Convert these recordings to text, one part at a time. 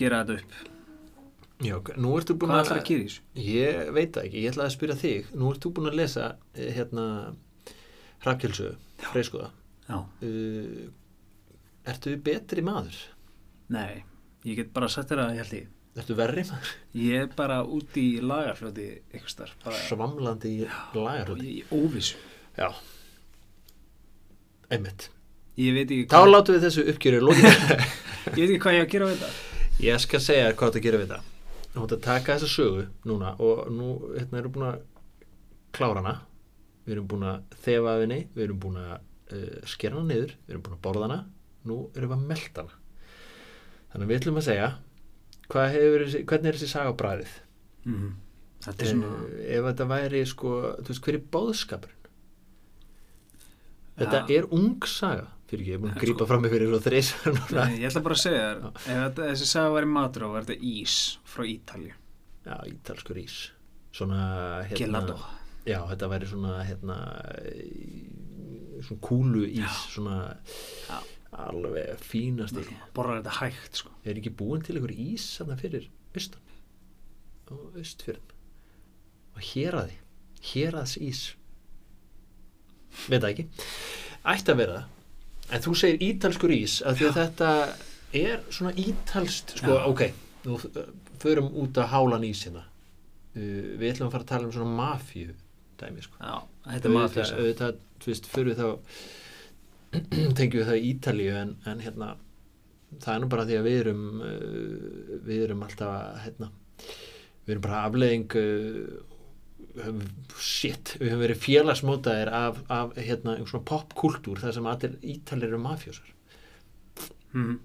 að gera þetta upp. Já, nú ertu búin Hvað ætlar að gera þessu? Ég veit það ekki, ég ætlaði að spyrja þig Nú ert þú búin að lesa eh, hérna Hrafkjölsu, freiskoða Já. uh, Ertu betri maður? Nei, ég get bara sagt þér að ég held ég. Ertu verri maður? Ég er bara út í lagarfljóti eitthvað starf. Bara Svamlandi í lagarhóti í óvissu. Já Einmitt Ég veit ekki Þá látum við þessu uppgjöru lókið ég veit ekki hvað ég á að gera við þetta. Ég skal segja þér hvað þetta gerir við það. Þú ætti að taka þessa sögu núna og nú hérna erum búin að klára hana. Við erum búin að þefa af henni Við erum búin að uh, skera hana niður Við erum búin að borða hana. Nú erum við að melta hana. Þannig að við ætlum að segja hefur, hvernig er þessi saga bræðið Mm. Þetta er svona... ef þetta væri sko, þú veist, hver er bóðskapurinn þetta Já. er ung saga fyrir ekki, ég er búin að grípa sko. fram með fyrir Nei, ég ætla bara að segja þér, ef þetta, þessi saga væri matur á, var þetta ís frá Ítalju. já, ítalskur ís svona, hérna, Gelato. já, þetta væri svona hérna svona kúlu ís Já. svona Já. alveg fínasti Borrar þetta hægt, sko. er ekki búin til einhver ís þarna fyrir austan og austfjörn og héraði héraðs ís veit það ekki ætti að vera það en þú segir ítalskur ís af því að þetta er svona ítalst sko, Já. ok, nú uh, förum út að hálan ís hérna uh, við ætlum að fara að tala um svona mafíu dæmi sko Já, þetta er matur. auðvitað, auðvitað, þú veist, fyrir þá tengjum við það í Ítalíu en, en hérna það er nú bara því að við erum uh, við erum alltaf að hérna, við erum bara afleðing uh, shit, við höfum verið félagsmótaðir af, af hérna, popkultúr þar sem allir Ítalir eru mafjósar Mm.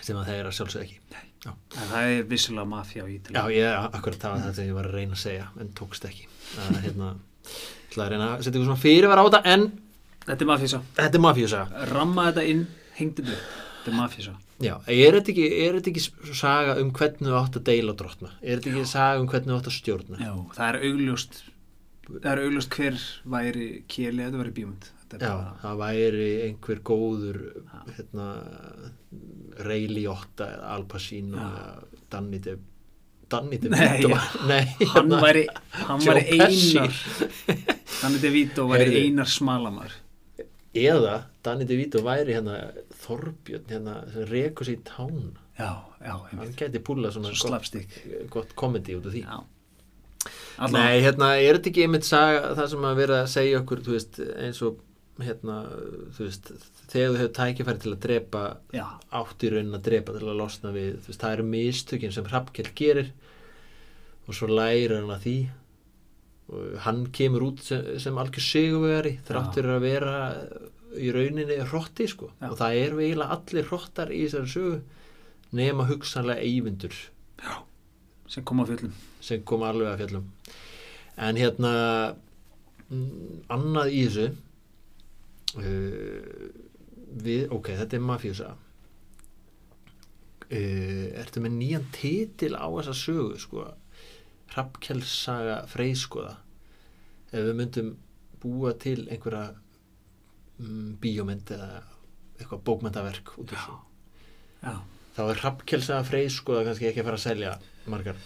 sem að það er að sjálfsög ekki En það er vissulega mafja á Ítalju. Já, ég, akkurat það var það sem ég var að reyna að segja en tókst ekki að, hérna, ég ætla að reyna að setja ykkur svona fyrirvar á þetta en Þetta er þetta mafjósa Ramma þetta inn, hengdi þetta. Þetta er mafísa. Já, er þetta ekki, er þetta ekki saga um hvernig þú átt að deila og drottna? Er þetta ekki saga um hvernig þú átt að stjórna? Já, það er augljóst, það er augljóst hver væri kjeli, þetta væri bímund. Já, bara, það væri einhver góður hérna, Ray Liotta eða Al Pacino eða Danny De Danny De Nei, hann hérna, væri, hann væri einar, Danny DeVito væri einar smalamar. eða Danny De Vito væri hérna Þorbjörn hérna sem rekur sér í tána Já, já, hann gæti púla svona Svo gott, slapstick. gott komedi út af því. Nei, hérna, er þetta ekki einmitt saga það sem að vera að segja okkur, þú veist, eins og hérna, þú veist, þegar þú hefur tækifæri til að drepa átt í raunin að drepa til að losna við, þú veist, það eru mistökin sem Hrafnkell gerir og svo lærir hann að því. Og hann kemur út sem, sem algjör sigurvegari þráttur að vera í rauninni hrotti, sko, Já. og það eru eiginlega allir hrottar í þessari sögu nema hugsanlega eyvindur. Sem kom á fjöllum. sem kom alveg að fjallum en hérna mm, annað í þessu uh, við, ok, þetta er mafíusa uh, ertu með nýjan titil á þessa sögu sko? Hrafnkjellsaga freyskoða. Ef við myndum búa til einhverja mm, bíómynd eða eitthvað bókmyndaverk út af Já, þá er Hrafnkjellsaga freyskoða kannski ekki að fara að selja margar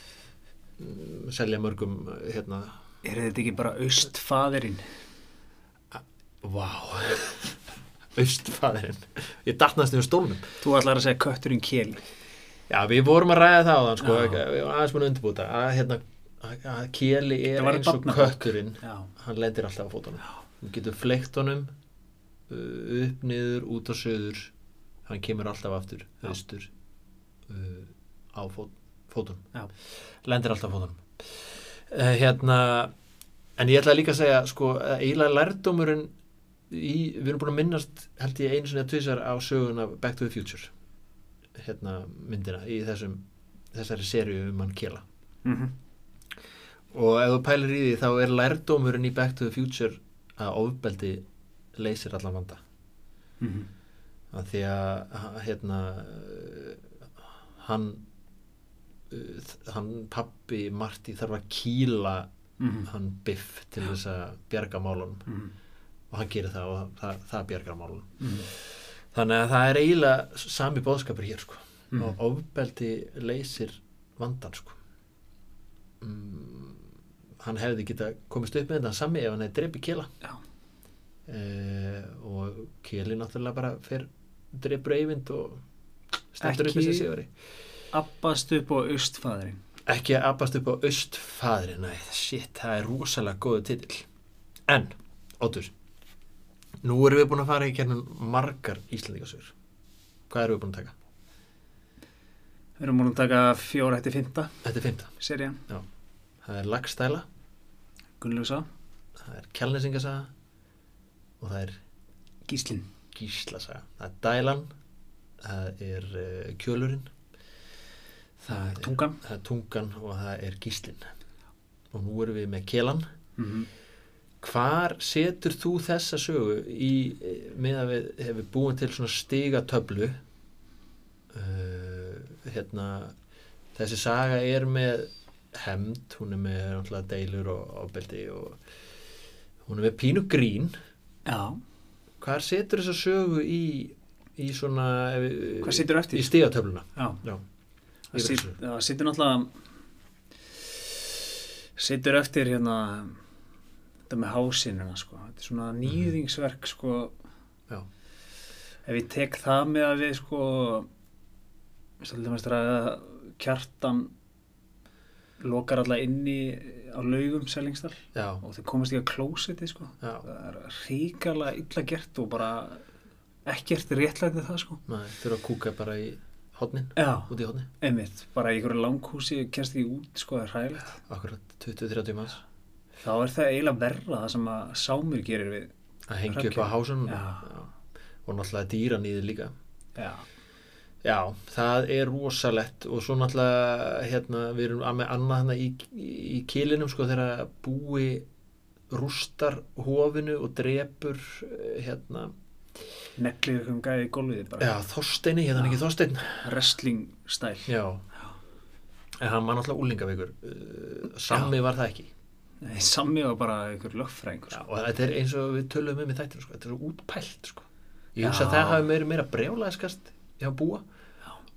mm, selja mörgum hérna. Er þetta ekki bara austfaðirinn? Vá. Austfæðurinn Ég dattnast yfir stólnum. Þú ætlar að segja kötturinn kjeli. Já, við vorum að ræða það á þann sko, Já. Við vorum aðeins búin að undirbúta að, hérna, að, að Keli er eins og kötturinn. Já, Hann lendir alltaf á fótunum. Hún getur fleikt honum upp, niður, út á söður Hann kemur alltaf aftur Já. austur uh, á fót, fótunum. Já, lendir alltaf á fótunum. Uh, hérna en ég ætla líka að segja sko, eiginlega lærdómurinn í, við erum búin að minnast held ég einu sinni að tvisar á söguna Back to the Future hérna myndina í þessum þessari serju um hann kela. Mm og ef þú pælir í því þá er lærdómurinn í Back to the Future að ofbeldi leysir allan vanda Mhm. að því að hérna hann hann pappi Marty þarf að kýla Mhm. hann biff til þess að bjarga málunum Mhm. og hann gerir það og það, það bjargar málunum Mhm. þannig að það er eiginlega sami bóðskapur hér sko Mm. og ofbeldi leysir vandan sko mm, hann hefði geta komist upp með þetta sami ef hann hefði dreipið kela Já. Eh, og keli náttúrulega bara fyrir dreipur eyvind og stendur upp Ekki- þessi sigari Abbast upp á austfæðurinn ekki að abast upp á austfadri næ, shit, það er rosalega góðu titill. En, Óttur nú erum við búin að fara í kernum margar Íslandingasögur hvað erum við búin að taka? Við erum múin að taka fjóra hætti fymta Þetta er fymta, serían, það er Lagstæla Gunnlausa, það er Kjálnesingasaga og það er Gíslin Gíslasaga. Það er Dælan það er uh, Kjölurinn. Það er tungan. Það er Tungan og það er Gíslin og nú erum við með Kjelan mm -hmm. hvar setur þú þessa sögu í með að við hefur búin til svona stigatöflu uh, hérna þessi saga er með hemd, hún er með náttúrulega deilur og ábeldi og hún er með pínu grín Já, hvar setur þessa sögu í í svona Hvað situr eftir? í já, Það situr náttúrulega situr eftir hérna þetta með hásinuna sko. Þetta er svona nýðingsverk sko. Já. ef ég tek það með að við sko að kjartan lokar alla inni á laugum Sellingsdal. Já, og þau komast ekki að klósiti sko. Það er ríkala illa gert og bara ekkert réttlætið það sko. Næ, þurfa að kúka bara í hodnin, út í hodni einmitt, bara í einhverju langhúsi kemst ekki út, sko, það er hræðilegt. Akkurat 20-30 manns. Þá er það eiginlega verra það sem að sámur gerir við að hengja upp á hásunum. Og náttúrulega dýranýðir líka. Já, já, það er rosalett og svo náttúrulega hérna, við erum að með annað hana í, í kilinum sko þegar búi rústar hofinu og drepur eh, hérna, neglið um gæði í gólfiði bara já, Þorsteini, hérna Já. ekki Þorstein wrestling stæl já en hann var náttúrulega úlingaveikur Sammi var það ekki Nei, Sammi var bara einhver lögfræðingur já, sko. og þetta er eins og við tölum um í þættinu sko. þetta er svo útpælt sko. ég hugsa Já. að það hafi meira, meira brjálæðskast hjá búa Já.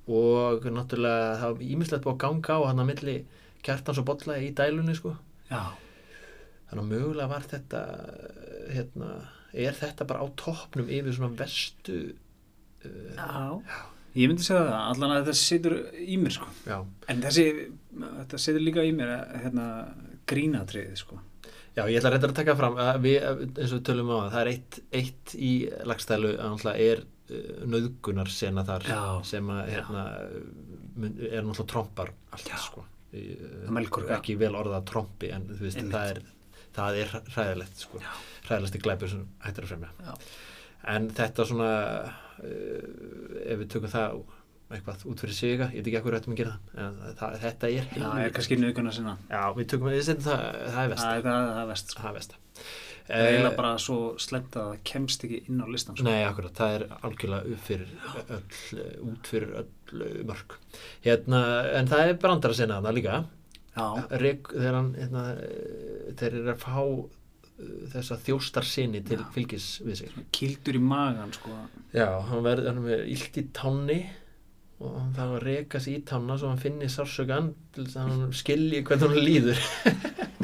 Og náttúrulega það hafi ímislegt búið að ganga á hann að milli kjartans og bolla í dælunni sko. já, þannig að mögulega var þetta hérna, er þetta bara á toppnum yfir svona vestu uh, já ég myndi segja það, allan að þetta situr í mér sko. já, en þessi, þetta situr líka í mér hérna, grínatriði sko. já, ég ætla reyndar að taka fram að við, eins og við tölum á það það er eitt, eitt í lagstælu að náttúrulega er nöðgunar sena þar Já. sem að hérna, er náttúrulega trompar allt sko melkorka. ekki vel orðað trompi en þú veist, það er, það er hræðilegt sko, Já. hræðilegsti glæpur sem hættir að fremja Já. en þetta svona uh, ef við tökum það eitthvað út fyrir siga, ég veit ekki ekkur rættum að gera það en það, þetta er já, er kannski nöðguna sinna já, við tökum, setjum það, það er vest það er það, það er vest sko. það er vest það er eiginlega bara svo slemt að það kemst ekki inn á listan sko. Nei, akkurat, það er algjörlega upp fyrir öll, út fyrir öll mörg. Hérna, en það er brandara sinna þarna líka. já, Rek, þegar hann, hérna, eh, þeir eru að fá uh, þessa þjóstar sinni til Já. fylgis við sig. kildur í magan sko. Já, hann verður er illt í tánni og hann þarf að reka sig í tánna svo hann finni sársökan til þess að hann skilji hvernig hann líður.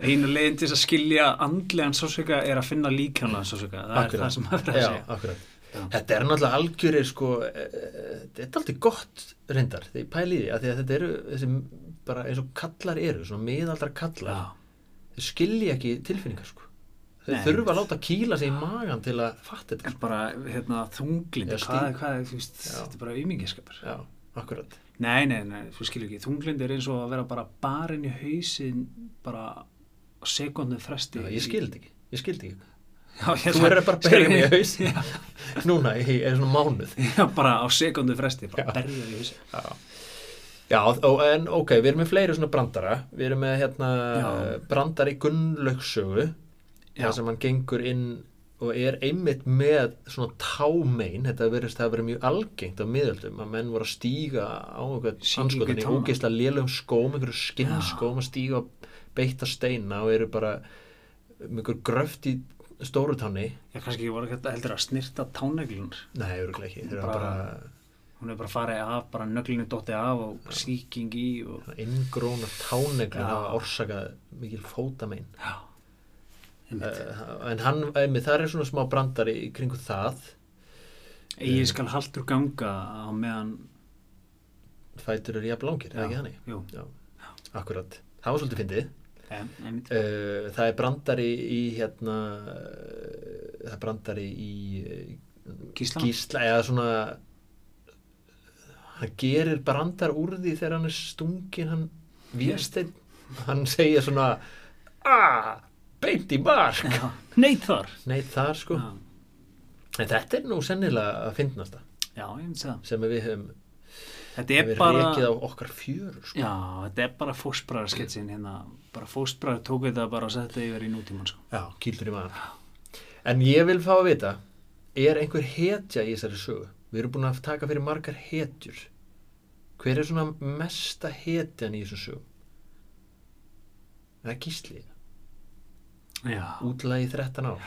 einu leiðin til að skilja andlegan sásöka er að finna líkjanlega sásöka það Akkurat. er það sem að vera að segja. Þetta er náttúrulega algjörir sko, eh, eh, þetta er alltaf gott reyndar, þegar ég pæli því, að þetta eru þessi bara eins og kallar eru, svona miðaldra kallar, Já. þeir skilji ekki tilfinningar sko. Nei. þurfa að láta kýla sig í magan til að fatta þetta en sko. bara hérna, þunglind Já, hvað, hvað, þú veist, Já. þetta er bara aumingiskapur Já, akkurat. nei, nei, nei, þú skilur ekki þunglind er eins og að vera bara barinn í hausin bara sekundum fresti Já, ég skildi ekki, ég skildi ekki. Já, ég Þú verður bara að berja mig í haus núna í eða svona mánuð. Já, bara á sekundum fresti bara Já. berja í hausin Já. Já, ó, en ok, við erum með fleiri svona brandara, við erum með hérna brandari Gunnlaugssögu, Já. þar sem hann gengur inn og er einmitt með svona támein, þetta verðist það verið mjög algengt á miðöldum, að menn voru að stíga á einhvern Sýkingu í ógeisla lélum skóm, einhverju skinnskóm að stíga á beitta steina og eru bara einhver gröft í stóru tánni. Já, kannski voru ekki heldur að snirta táneglunar Nei, örgulega ekki, Bara- bara hún er bara farið af, bara nöglinu dotti af og síking í og inngrónar táneglu Já. hafa orsakað mikil fótamein. Já, uh, en hann, einmitt, það er svona smá brandari í kringu það. Egið skal haldur ganga á meðan fætur eru jafn langir, eða ekki þannig? Jú, Já, akkurat, það var svolítið fyndið einmitt. uh, það er brandari í hérna uh, það er brandari í uh, Gísla? gísla eða svona hann gerir brandar úr því þegar hann er stungin hann Vésteinn hann segir svona aaa, beint í mark Já, neitt þar. nei þar sko Já, en þetta er nú sennilega að já, ég myndi segja. sem við höfum Þetta er bara, rekið á okkar fjör sko. já, þetta er bara fósbræðarsketsin hérna, bara fósbræðar tók þetta bara setti þetta yfir í nútíman, sko. já, kýldur í maður. En ég vil fá að vita er einhver hetja í þessari sögu? Við erum búin að taka fyrir margar hetjur. Hver er svona mesta hetjan í þessu sögu það er gísli? Já, útlægi 13 ár.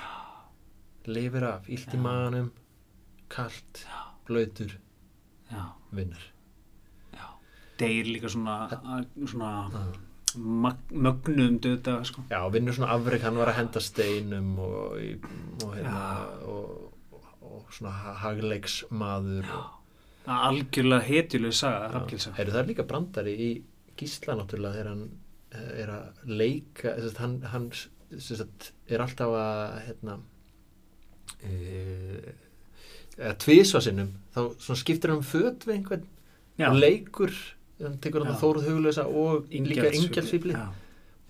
Lifir af, illt í manum kalt, blöytur vinnar. Deyr líka svona, svona mögnuðum döða, sko. Já, vinnur svona afrek, hann var að henda steinum og, og, hérna, og, og, svona ha- hagleiksmaður algjörlega hetjuleg saga. Heyrðu, það er líka brandari í Gísla náttúrulega þegar hann eh, er að leika þess að hann, er alltaf að hérna e, eða tvisva sinnum þá skiptir hann um föt við einhvern Já, leikur tekur hann að Þóruð Hugulösa og líka Ingjaldsvífli Já,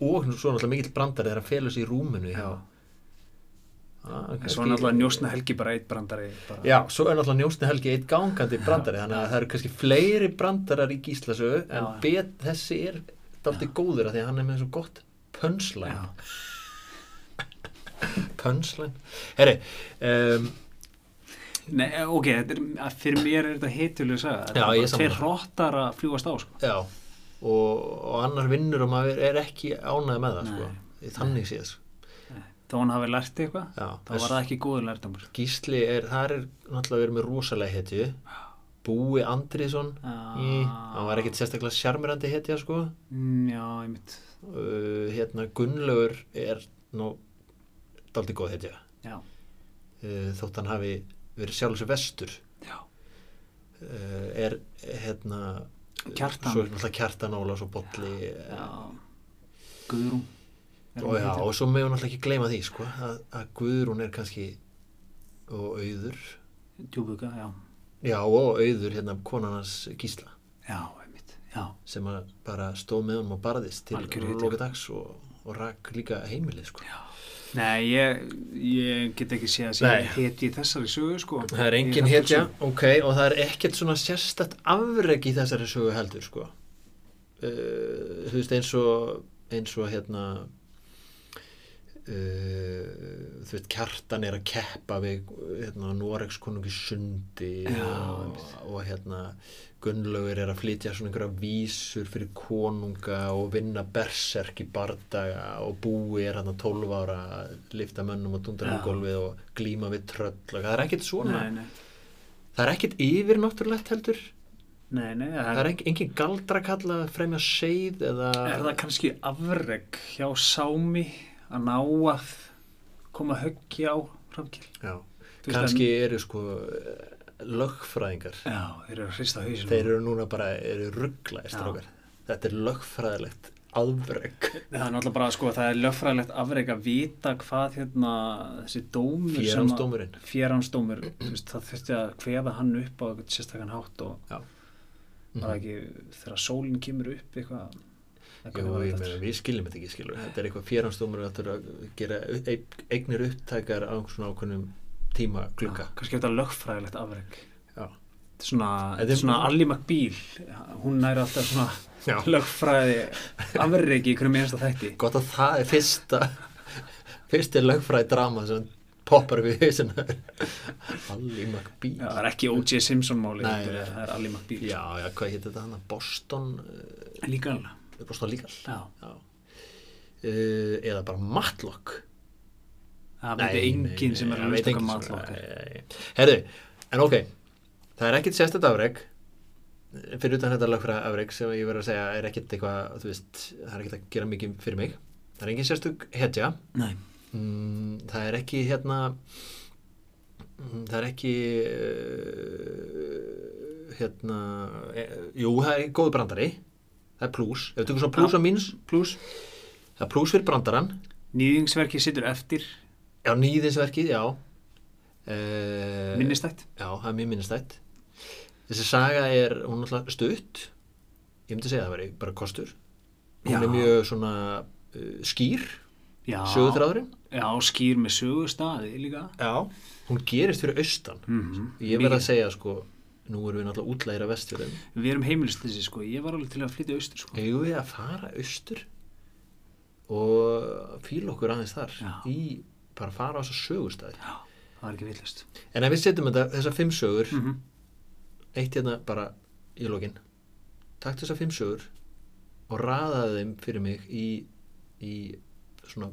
og svo náttúrulega mikill brandari þegar hann felur sig í rúminu já. hjá Ah, En kannski- svo er náttúrulega njósna helgi bara eitt brandari. Bara. Já, svo er náttúrulega njósni helgi eitt gangandi brandari þannig að það eru kannski fleiri brandarar í gíslasögu en Já. bet, þessi er dálítið góður af því að hann er með svo gott pönslæn Já. pönslæn Herri, um, Nei, ok, þetta er, fyrir mér er þetta hetjuleg saga. Þetta Já, er bara tveir hrottar að fljúast á, sko. já og, og annar vinnur og maður er ekki ánægð með það sko, í þannig séð sko. Þá hann hafi lært eitthvað, þá var það ekki góður lærtamur. Gísli er, það er náttúrulega verið með rosalega hetju Búi Andriðsson hann var ekkit sérstaklega sjarmirandi hetja sko Mm, Já, ég mitt. uh, hérna Gunnlaugur er nú daldið góð hetja Já, uh, þótt hann hafi verið sjálfsög vestur já. uh, er hérna Kjartan. svo er náttúrulega Kjartan Ólafs og Bolli Já. Guðrún. Og, já, og svo meðum náttúrulega ekki gleyma því sko, að, að Guðrún er kannski og auður Djúbuga, já. já og auður hérna konarnas Gísla Já. Já, sem að bara stóð með honum og barðist til loka dags og, og rak líka heimilið sko. Nei, ég, ég get ekki séð að sé Nei. heti í þessari sögu, sko. það er engin Hrafnhildsson. ok og það er ekkert svona sérstætt afreg í þessari sögu heldur sko. uh, þú veist eins og eins og hérna Uh, þú veit, kjartan er að keppa við hérna, Noregs konungi sundi Já, og, og hérna Gunnlaugur er að flytja svona einhverja vísur fyrir konunga og vinna berserk í bardaga og búi er hérna 12 ára að lifta mönnum og tundra um gólfið og glíma við tröll og það er ekkert svona Nei, nei. það er ekkert yfir náttúrulegt heldur. Nei, nei, það það er engin, engin galdrakalla að fremja seið eða Er það kannski afreg hjá Sámi að ná að koma höggi á Hrafnkell? Já, Þú kannski eru sko lögfræðingar Já, þeir eru að hrista hausinu. þeir eru núna bara, eru rugglaðist Já. strákar. þetta er lögfræðilegt afreg Það er náttúrulega bara, sko, það er lögfræðilegt afreg að vita hvað hérna þessi dómur þú veist, það þurfti að kveða hann upp á eitthvað sérstakann hátt og Já. var það ekki þegar sólinn kemur upp eitthvað Jú, hvernig þetta? meina, við skiljum þetta ekki skilur þetta er eitthvað fjeransdómur að þurfa að gera eig- eignir upptækar á svona ákveðnum tíma glugga Já, kannski þetta lögfræðilegt afreg. Þetta er svona, Þetta þetta svona Alli McBeal hún næri alltaf svona Já. lögfræði afreg í hverju minnsta þætti gott að það er fyrsta fyrsti lögfræði drama sem poppar við Alli McBeal Já, það er ekki O.J. Simpson máli Nei, heldur, nei. það er Alli McBeal já, já, hvað hétt þetta hann Boston, uh, líka alveg Já, já. Uh, eða bara Matlock það veit enginn sem er að enginn hvað sem- matlokkar Nei, nei, nei. Herðu, en ok það er ekkit sérstætt afreg fyrir utan þetta lögfræða afreik sem ég verður að segja er ekkert eitthvað, veist, það er ekkert að gera mikið fyrir mig. Það er engin sérstök hetja. Mm, það er ekki hérna mm, það er ekki uh, hérna e, jú, það er góðu brandari það er plús, ef við tökum svo plús Já. og mínus Plus, það er plús fyrir brandarann. Nýðingsverki sittur eftir. Já, nýðinsverkið, já. Uh, minnistætt. já, það er mjög minnistætt. Þessi saga er, hún er alltaf stutt. Ég myndi segja að það veri bara kostur. Hún Já. er mjög svona uh, skýr, Já. sögutráðurinn Já, skýr með sögustaði líka. já, hún gerist fyrir austan. Mm Ég verð að segja sko, nú erum við náttúrulega útlægir af vestfjörðum. Við erum heimilistleysi, sko. Ég var alveg til að flytja austur, sko. Eigum við að fara austur og fíla okkur aðeins þar Já. í bara fara á þessa sögustæði. Já, það var ekki villast. En ef við setjum þetta, þessar fimm sögur, Mm eitt hérna bara í lokin, takk þessar fimm sögur og raðaði þeim fyrir mig í, í svona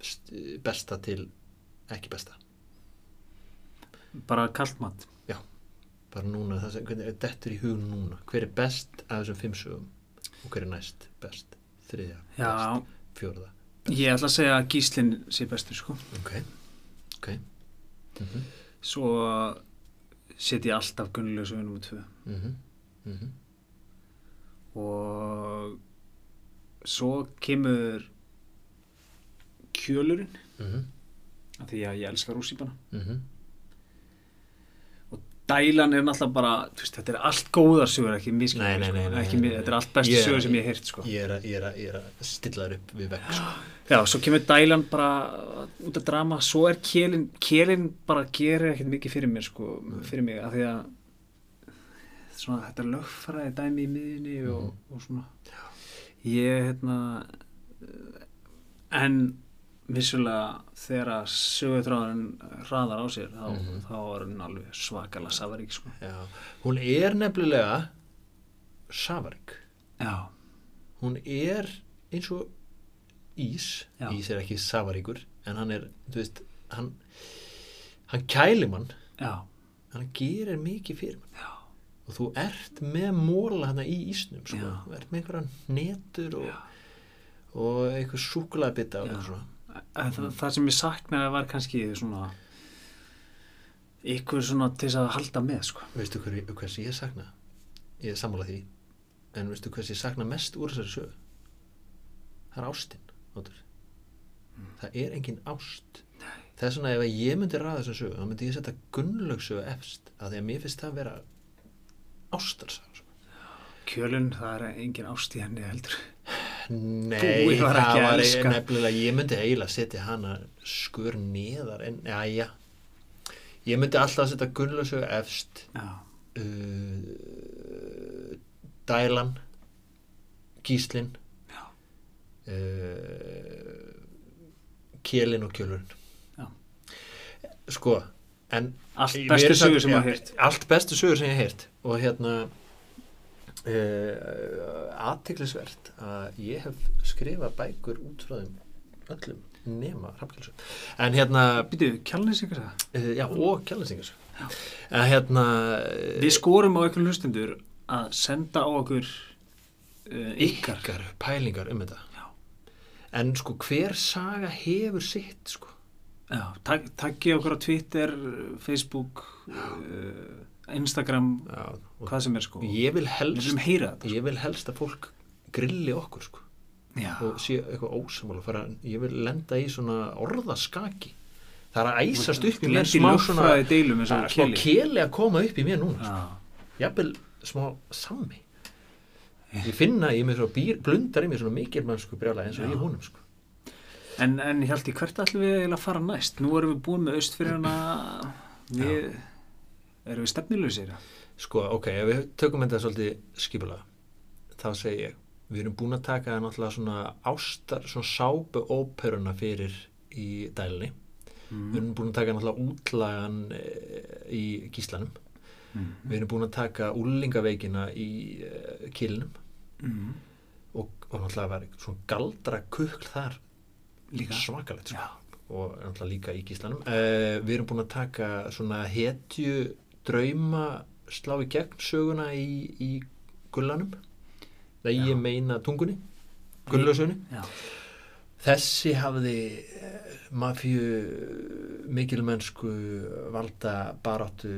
st- besta til ekki besta. Bara kallt mat. Bara núna, það sem, hvernig er dettur í hug núna? Hver er best af þessum fimm sögum og hver er næst best? Þriðja, Já, best, fjórða. ég ætla að segja að gíslinn sé bestur, sko. Ok, ok. Mm -hmm. Svo set ég alltaf gunnulegu sögu nummer tvö. Mm -hmm. Mm -hmm. Og svo kemur kjölurinn, af því að ég elska rússíbana. Mm. Dælan er náttúrulega bara, veist, þetta er allt góðar sögur, ekki nei, sko. þetta er allt bestu sögur sem ég hef heyrt, sko. Ég er að, að, að stilla þær upp við vekk, sko. Já, svo kemur dælan bara út af drama, svo er kélin, kélin bara gerir ekkert mikið fyrir mér, sko, fyrir mig, af því að svona, þetta er lögfræði dæmi í miðinni og, og svona, ég, hérna, en vissulega þegar að sögutráðurinn hraðar á sér, þá, Mhm. þá er hann alveg svakalega safarík, sko. Hún er nefnilega safarik. Já, Hún er eins og ís. Já. Ís er ekki safaríkur, en hann er, þú veist, hann, hann kæli mann, já, hann gerir mikið fyrir mann. já, Og þú ert með móla hana í ísnum, sko. Þú ert með einhverja netur og, og einhver súkulæðbita og svona. Það, það sem ég saknaði var kannski svona ykkur svona til þess að halda með sko. Veistu hver, hvers ég sakna? Ég er sammála því. En veistu hvers ég sakna mest úr þessari sögu? Það er ástin. Nótur. Það er engin ást. Það er svona ef að ég myndi ræða þessari sögu, þá myndi ég setja gunnlaugsögu efst. Af því að mér finnst það að vera ástarsaga. Sko. Kjölun, það er engin ást í henni heldur. Nei, var það var elska. nefnilega, ég myndi eiginlega setja hana skur neðar en, já, já. Ég myndi alltaf setja gunnlaugsögu efst. Uh, Dælan Gíslin uh, Kélin og Kjölurinn Já. sko en allt Ég- bestu sögur sem já, að heyrt. allt bestu sögur sem ég hef heyrt og hérna uh, aðtiklisvert að ég hef skrifað bækur út frá þeim öllum nema Hrafnkelsson en hérna Býtu, kjálnins ykkur það? uh, já og Kjallinsingar en hérna Við skorum á ykkur hlustundur að senda á okkur uh, ykkar. ykkar pælingar um þetta Já. en sko hver saga hefur sitt sko Já, tak, takki okkur á Twitter, Facebook, uh, Instagram, Já, hvað sem er sko. ég vil helst heyra þetta. ég vil helst að fólk grilli okkur sko Já, og sé eitthvað ósamála fara, ég vil lenda í svona orðaskaki það er að æsast upp í mér smá svona smá keli. að koma upp í mér núna sko. Jafnvel smá sammi ég finna í mér svo býr, blundar í mér svona mikil mannsku brjála eins og Já. ég húnum sko En, en Hjalti, hvert ætlum við að fara næst? Nú erum við búin með austfyrirna, við, erum við stefnileysir? Sko, ok, ef við tökum þetta svolítið skipulega, þá segi ég, við erum búin að taka náttúrulega svona ástar, svona sápu óperuna fyrir í dælinni. Við erum búin að taka náttúrulega útlagan e, í gíslanum. Mm. Við erum búin að taka úlingaveikina í e, kilnum Mm. og, og náttúrulega var svona galdra kukl þar Líka. svakalegt, sko. Já, Og náttúrulega líka í gíslanum. E, við erum búin að taka svona hetju drauma slá í gegn söguna í, í gullanum? Það ég meina tungunni gullösunni. þessi hafði eh, mafíu mikilmennsku valda baráttu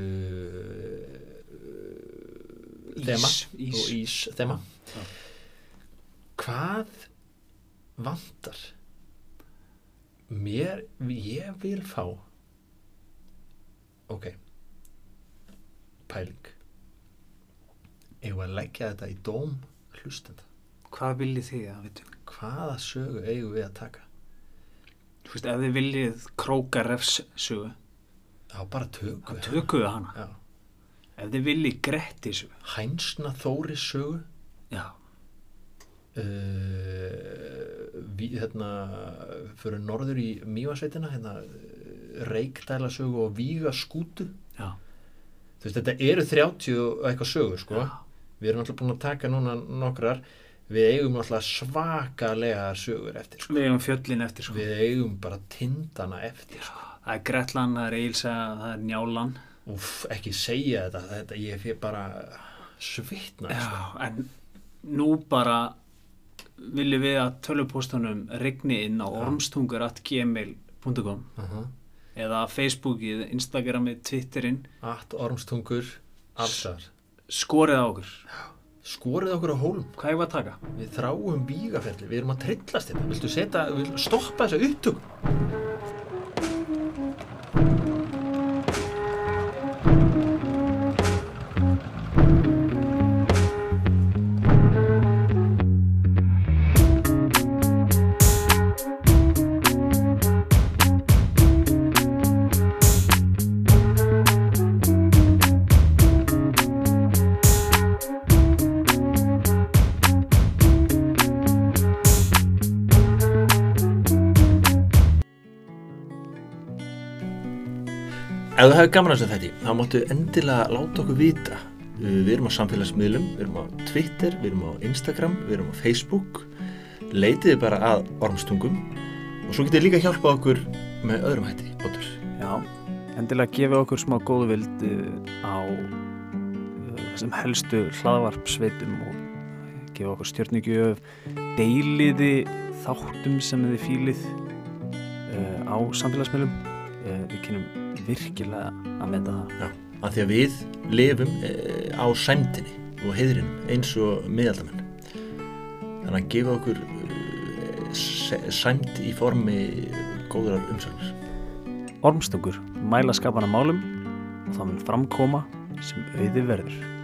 Ís, þema og ís þema. Hvað vantar mér, ég vil fá? Ok pæling. Eigum að leggja þetta í dóm? Hlustenda Hvað viljið þið að veitum? hvaða sögu eigum við að taka? Þú veist, ef þið viljið króka refssögu, þá bara tökum við tökum við hana. Já. Ef þið viljið gretti sögu, hænsna þóri sögu já, uh, við hérna fyrir norður í Mývasveitina hérna reikdæla sögu og víga skútu já, þú veist þetta eru 30 og eitthvað sögur sko já, við erum alltaf búin að taka núna nokkrar við eigum alltaf svakalega sögur eftir sko. við eigum fjöllin eftir sko. við eigum bara tindana eftir sko. Það er Gretlan, það er Eilsa, það er Njálan. Úf, ekki segja þetta, þetta ég fyrir bara svitna Já, sko. en nú bara viljum við að tölvupóstanum regni inn á ormstungur.gmail.com uh -huh. Eða Facebookið, Instagramið, Twitterinn. Allt ormstungur allsar skorið á okkur. skorið okkur á hólm Hvað er að taka? við þráum vígaferli, við erum að trillast þetta viltu setja, vil stoppa þessa upptökum Hefur gaman að þessu þetta, þá máttu endilega láta okkur vita. Við erum á samfélagsmiðlum, við erum á Twitter, við erum á Instagram, við erum á Facebook. Leitiði bara að ormstungum og svo getið líka hjálpa okkur með öðrum hætti, Óttur. Já, endilega gefa okkur smá góðu vild uh, á uh, þessum helstu hlaðvarpsveitum og gefa okkur stjörnigjöf, deiliði þáttum sem þið fílið uh, á samfélagsmiðlum. Við kynum virkilega að meta það. Já, af því að við lifum e, á sæmdini og heiðrinum eins og miðaldamenn. Þannig að gefa okkur e, sæmd í formi góðrar umsagnar. Ormstungur mæla skapana málum og það mun framkoma sem auði verður.